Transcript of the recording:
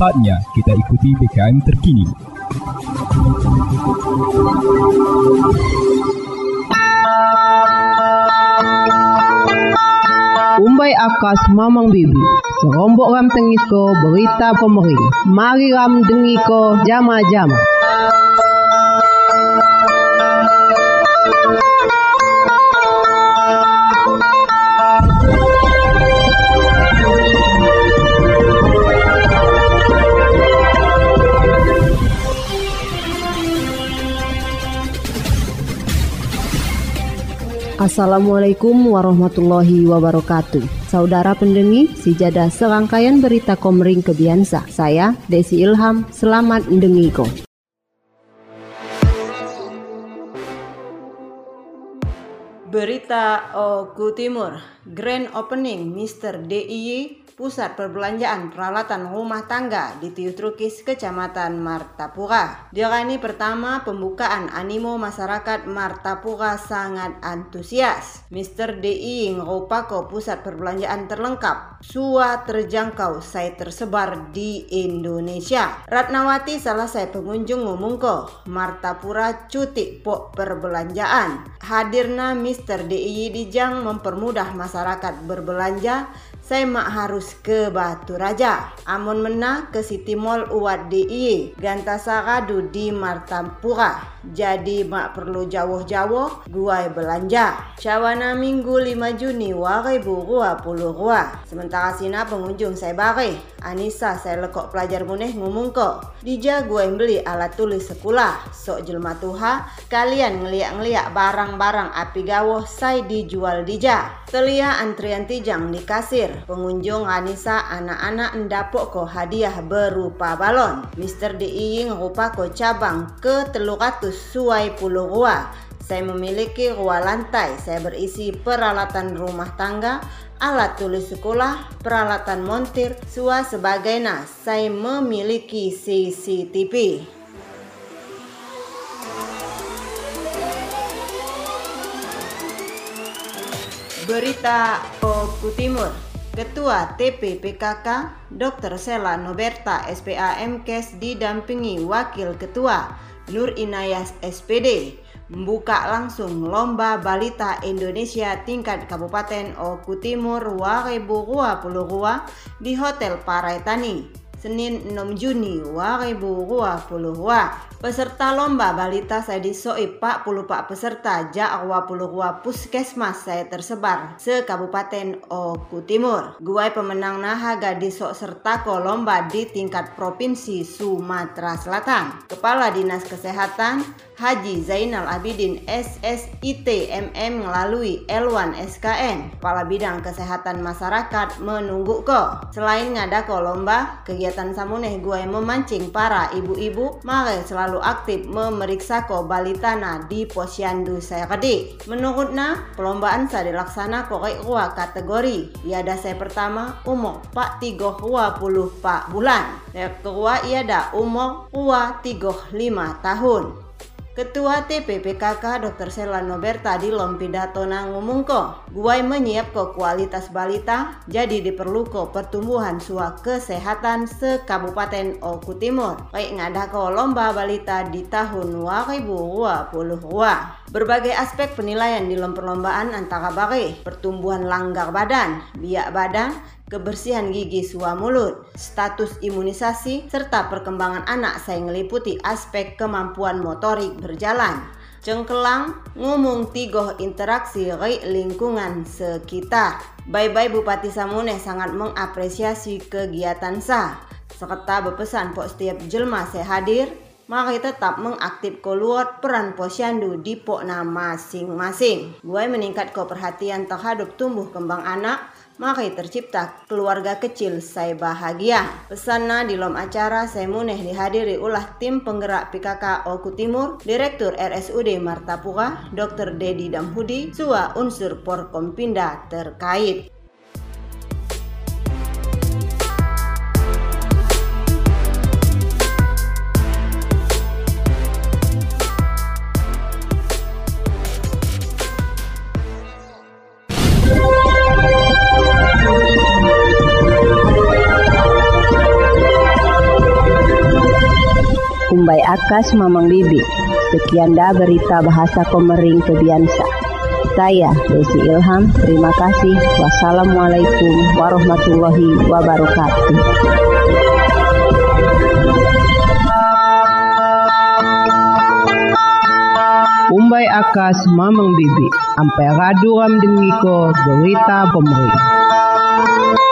Saatnya kita ikuti BKM terkini. Umbai akas mamang bibi Serombok ram tengiko berita pemering Mari ram dengiko jama-jama Assalamualaikum warahmatullahi wabarakatuh. Saudara pendengi, sijadah serangkaian berita komering kebiasa. Saya Desi Ilham, selamat mendengiko. Berita Oku Timur, Grand Opening Mr. DIY Pusat Perbelanjaan Peralatan Rumah Tangga di Tiutrukis, Kecamatan Martapura. Dirani pertama pembukaan animo masyarakat Martapura sangat antusias. Mr. DI ngerupako pusat perbelanjaan terlengkap, sua terjangkau saya tersebar di Indonesia. Ratnawati salah saya pengunjung ngomongko, Martapura cuti pok perbelanjaan. Hadirna Mr. DI Dijang mempermudah masyarakat berbelanja saya mak harus ke Batu Raja. Amun mena ke City Mall Uwat DI, Ganta Saradu di Martampura. Jadi mak perlu jauh-jauh guai belanja. Cawana minggu 5 Juni warai burua puluh rua. Sementara sina pengunjung saya bare. Anissa saya lekok pelajar muneh ngomong kok. Dija gue beli alat tulis sekolah. Sok jelma tuha, kalian ngeliak-ngeliak barang-barang api gawoh saya dijual dija. Telia antrian tijang di kasir. Pengunjung Anissa anak-anak ndapok ko hadiah berupa balon. Mr. DI ngerupa ko cabang ke telur ratus suai puluh rua. Saya memiliki ruang lantai. Saya berisi peralatan rumah tangga, alat tulis sekolah, peralatan montir, sua sebagai nas. Saya memiliki CCTV. Berita Oku Timur Ketua TPPKK Dr. Sela Noberta SPA MKes didampingi Wakil Ketua Nur Inayas SPD membuka langsung Lomba Balita Indonesia tingkat Kabupaten Oku Timur 2022 di Hotel Paraitani. Senin 6 Juni 2022. Peserta lomba balita saya disoi 40 pak peserta ja 20 puskesmas saya tersebar se Kabupaten Oku Timur. Guai pemenang nahaga disok serta ko lomba di tingkat Provinsi Sumatera Selatan. Kepala Dinas Kesehatan Haji Zainal Abidin SSIT MM melalui L1 SKN. Kepala Bidang Kesehatan Masyarakat menunggu ko. Selain ngadako lomba, kegiatan samuneh gue memancing para ibu-ibu mare selalu aktif memeriksa ko balitana di posyandu saya kedi. Menurutnya, perlombaan saya dilaksana korek rua kategori. Iada saya pertama umur pak tigo rua puluh pak bulan. Yang kedua iada umur rua tigo lima tahun. Ketua TPPKK Dr. Selano Berta di Lompidato ngomong ko, guai menyiap ko kualitas balita, jadi diperlu ko pertumbuhan sua kesehatan se Kabupaten Oku Timur. Baik ngada ko lomba balita di tahun 2022. Berbagai aspek penilaian di perlombaan antara bare, pertumbuhan langgar badan, biak badan, kebersihan gigi sua mulut, status imunisasi, serta perkembangan anak saya meliputi aspek kemampuan motorik berjalan. Cengkelang ngomong tigoh interaksi lingkungan sekitar. Bye-bye Bupati Samune sangat mengapresiasi kegiatan sa. Serta berpesan pok setiap jelma saya hadir, mari tetap mengaktif keluar peran posyandu di pokna masing-masing. Gue meningkat ke perhatian terhadap tumbuh kembang anak, mari tercipta keluarga kecil saya bahagia. Pesana di lom acara saya muneh dihadiri ulah tim penggerak PKK Oku Timur, Direktur RSUD Martapura, Dr. Dedi Damhudi, sua unsur Porkompinda terkait. Umbai Akas Mamang Bibi. Sekian dah berita bahasa Komering Kebiansa. Saya Desi Ilham, terima kasih. Wassalamualaikum warahmatullahi wabarakatuh. Umbai Akas Mamang Bibi. Ampai raduram dengiko berita pemerintah.